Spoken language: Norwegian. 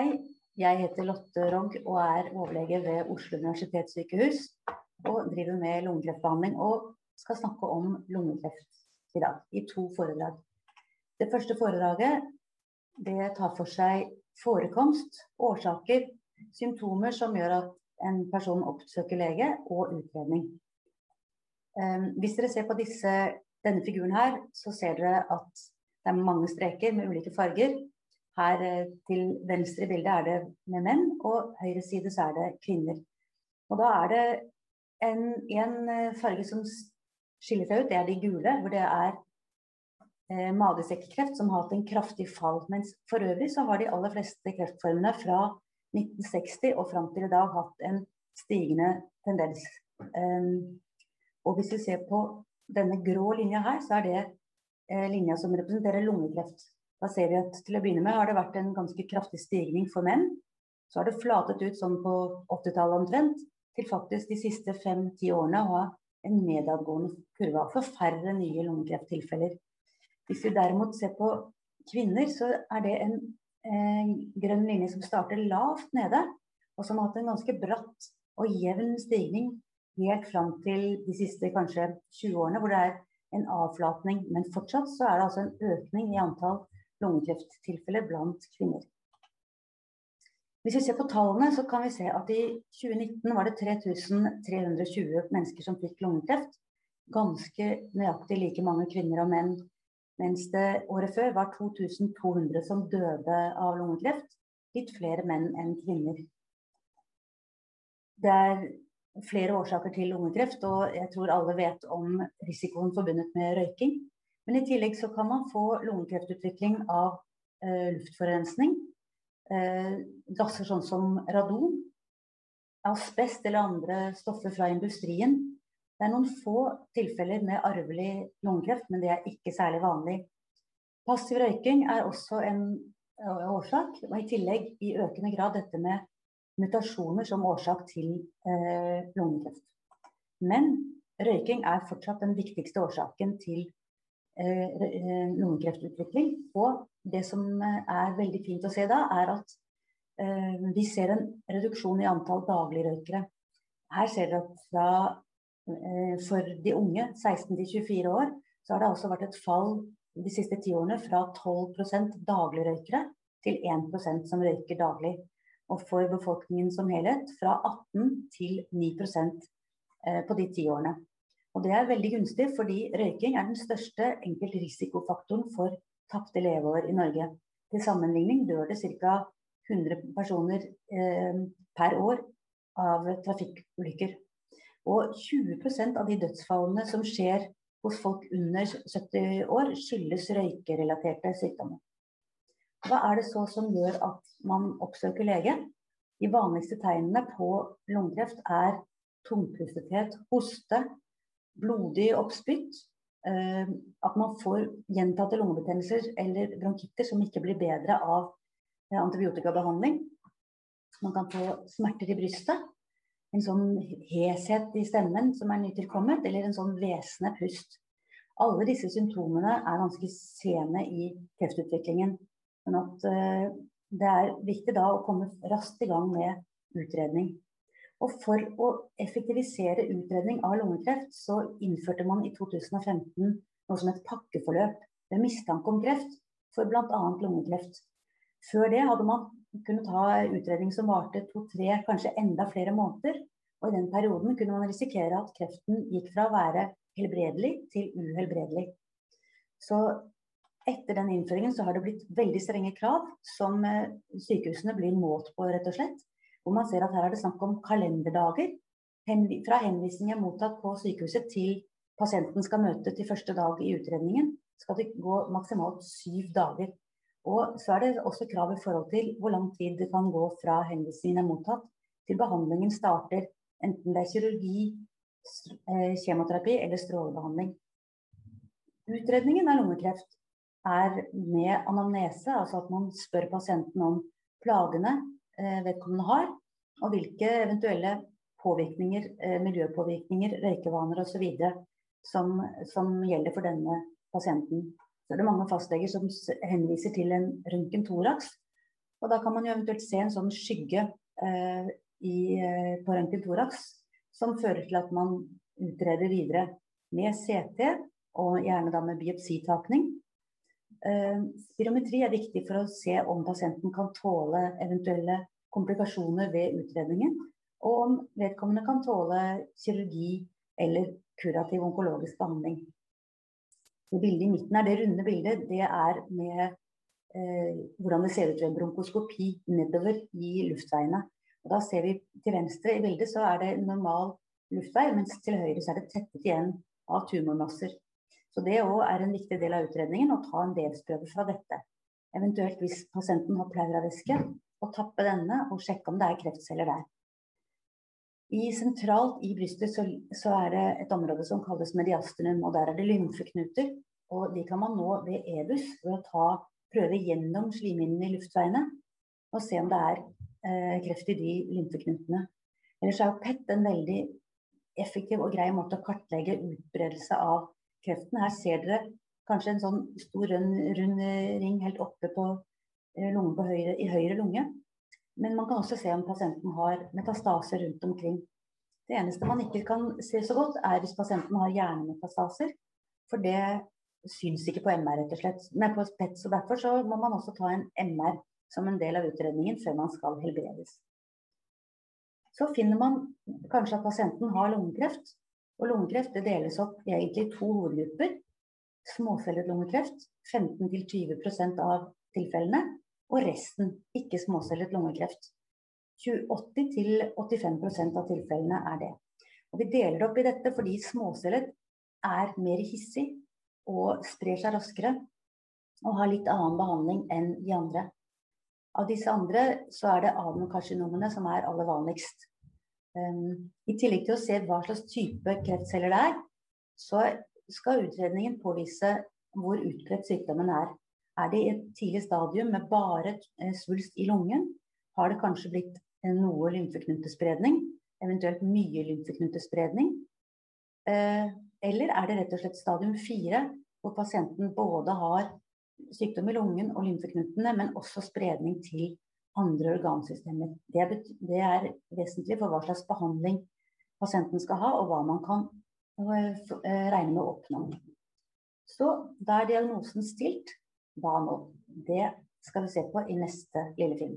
Hei, jeg heter Lotte Rogg og er overlege ved Oslo universitetssykehus. Og driver med lungekreftbehandling og skal snakke om lungekreft i dag i to foredrag. Det første foredraget det tar for seg forekomst, årsaker, symptomer som gjør at en person oppsøker lege, og utredning. Um, hvis dere ser på disse, denne figuren her, så ser dere at det er mange streker med ulike farger. Her eh, til venstre i bildet er det med menn, og høyre side så er det kvinner. Og da er det en, en eh, farge som skiller seg ut, det er de gule, hvor det er eh, magesekkreft som har hatt en kraftig fall. Mens for øvrig så har de aller fleste kreftformene fra 1960 og fram til i dag hatt en stigende tendens. Um, og hvis vi ser på denne grå linja her, så er det eh, linja som representerer lungekreft. Da ser vi at til å begynne med har det vært en ganske kraftig stigning for menn. Så har det flatet ut sånn på 80-tallet omtrent, til faktisk de siste fem-ti årene å ha en nedadgående kurve for færre nye lungekrefttilfeller. Hvis vi derimot ser på kvinner, så er det en eh, grønn linje som starter lavt nede, og som har hatt en ganske bratt og jevn stigning helt fram til de siste kanskje 20 årene, hvor det er en avflatning. Men fortsatt så er det altså en økning i antall lungekrefttilfeller blant kvinner. Hvis vi ser på tallene, så kan vi se at i 2019 var det 3320 mennesker som fikk lungekreft. Ganske nøyaktig like mange kvinner og menn. Mens det året før var 2200 som døde av lungekreft. Litt flere menn enn kvinner. Det er flere årsaker til lungekreft, og jeg tror alle vet om risikoen forbundet med røyking. Men i tillegg så kan man få lungekreftutvikling av eh, luftforurensning. Eh, gasser sånn som radon, asbest eller andre stoffer fra industrien. Det er noen få tilfeller med arvelig lungekreft, men det er ikke særlig vanlig. Passiv røyking er også en eh, årsak, og i tillegg i økende grad dette med mutasjoner som årsak til eh, lungekreft. Men røyking er fortsatt den viktigste årsaken til lungekreftutvikling. Og det som eh, er veldig fint å se da, er at vi ser en reduksjon i antall dagligrøykere. Her ser dere at fra, for de unge, 16 til 24 år, så har det altså vært et fall de siste ti årene fra 12% dagligrøykere til 1% som røyker daglig. Og for befolkningen som helhet fra 18 til 9% på de ti årene. Og det er veldig gunstig, fordi røyking er den største enkeltrisikofaktoren for tapte leveår i Norge. Til sammenligning dør det ca. 100 personer eh, per år av trafikkulykker. Og 20% av de dødsfallene som skjer hos folk under 70 år, skyldes røykerelaterte sykdommer. Hva er det så som gjør at man oppsøker lege? De vanligste tegnene på lungekreft er tungpustethet, hoste, blodig oppspytt. Eh, at man får gjentatte lungebetennelser eller bronkitter som ikke blir bedre av eh, antibiotikabehandling. Man kan få smerter i brystet, en sånn heshet i stemmen som er nytilkommet, eller en sånn hvesende pust. Alle disse symptomene er ganske sene i kreftutviklingen. Men at eh, det er viktig da å komme raskt i gang med utredning. Og for å effektivisere utredning av lungekreft, så innførte man i 2015 noe som et pakkeforløp ved mistanke om kreft for bl.a. lungekreft. Før det hadde man kunnet ha utredning som varte to-tre, kanskje enda flere måneder. Og i den perioden kunne man risikere at kreften gikk fra å være helbredelig til uhelbredelig. Så etter den innføringen så har det blitt veldig strenge krav som eh, sykehusene blir målt på, rett og slett. Hvor man ser at her er det snakk om kalenderdager. Fra henvisning er mottatt på sykehuset til pasienten skal møte til første dag i utredningen, skal det gå maksimalt syv dager. Og så er det også krav i forhold til hvor lang tid det kan gå fra henvisningen er mottatt til behandlingen starter, enten det er kirurgi, eh, kjemoterapi eller strålebehandling. Utredningen av lungekreft er med anamnese, altså at man spør pasienten om plagene vedkommende har, og hvilke eventuelle påvirkninger, eh, miljøpåvirkninger, røykevaner osv. Som, som gjelder for denne pasienten. Så er det mange fastleger som henviser til en røntgen thorax, Og da kan man jo eventuelt se en sånn skygge eh, i, eh, på røntgen thorax som fører til at man utreder videre med CT, og gjerne da med biopsitakning. Eh, spirometri er viktig for å se om pasienten kan tåle eventuelle komplikasjoner ved utredningen, og om vedkommende kan tåle kirurgi eller kurativ onkologisk behandling. Det bildet i midten er det runde bildet. Det er med eh, hvordan det ser ut ved bronkoskopi nedover i luftveiene. Og da ser vi til venstre i bildet så er det normal luftvei, mens til høyre så er det tettet igjen av tumormasser. Så det òg er en viktig del av utredningen å ta en vevsprøve fra dette. Eventuelt hvis pasienten har pleuravæske, å tappe denne og sjekke om det er kreftceller der. I sentralt i brystet så, så, er det et område som kalles mediastinum, og der er det lymfeknuter. Og de kan man nå ved EBUS ved å ta, prøve gjennom slimhinnene i luftveiene og se om det er eh, kreft i de lymfeknutene. Ellers er PET en veldig effektiv og grei måte å kartlegge utbredelse av kreften. Her ser dere kanskje en sånn stor rund, rund ring helt oppe på eh, på høyre, i høyre lunge. Men man kan også se om pasienten har metastaser rundt omkring. Det eneste man ikke kan se så godt, er hvis pasienten har hjernemetastaser. For det syns ikke på MR, rett og slett. Men på PET, så derfor så må man også ta en MR som en del av utredningen før man skal helbredes. Så finner man kanskje at pasienten har lungekreft. Og lungekreft det deles opp egentlig i to hovedgrupper. Småcellet lungekreft, 15-20% av tilfellene og resten ikke småcellet lungekreft. 80-85% av tilfellene er det. Og Vi deler opp i dette fordi småcellet er mer hissig og sprer seg raskere og har litt annen behandling enn de andre. Av disse andre så er det adenokarsinomene som er aller vanligst. Um, I tillegg til å se hva slags type kreftceller det er, så skal utredningen påvise hvor utbredt sykdommen er. Er det i et tidlig stadium med bare eh, svulst i lungen, har det kanskje blitt noe lymfeknutespredning, eventuelt mye lymfeknutespredning. Eh, eller er det rett og slett stadium fire, hvor pasienten både har sykdom i lungen og lymfeknutene, men også spredning til andre organsystemer. Det det er vesentlig for hva slags behandling pasienten skal ha, og hva man kan eh, regne med å oppnå. Så da er diagnosen stilt, hva nå? Det skal vi se på i neste lille film.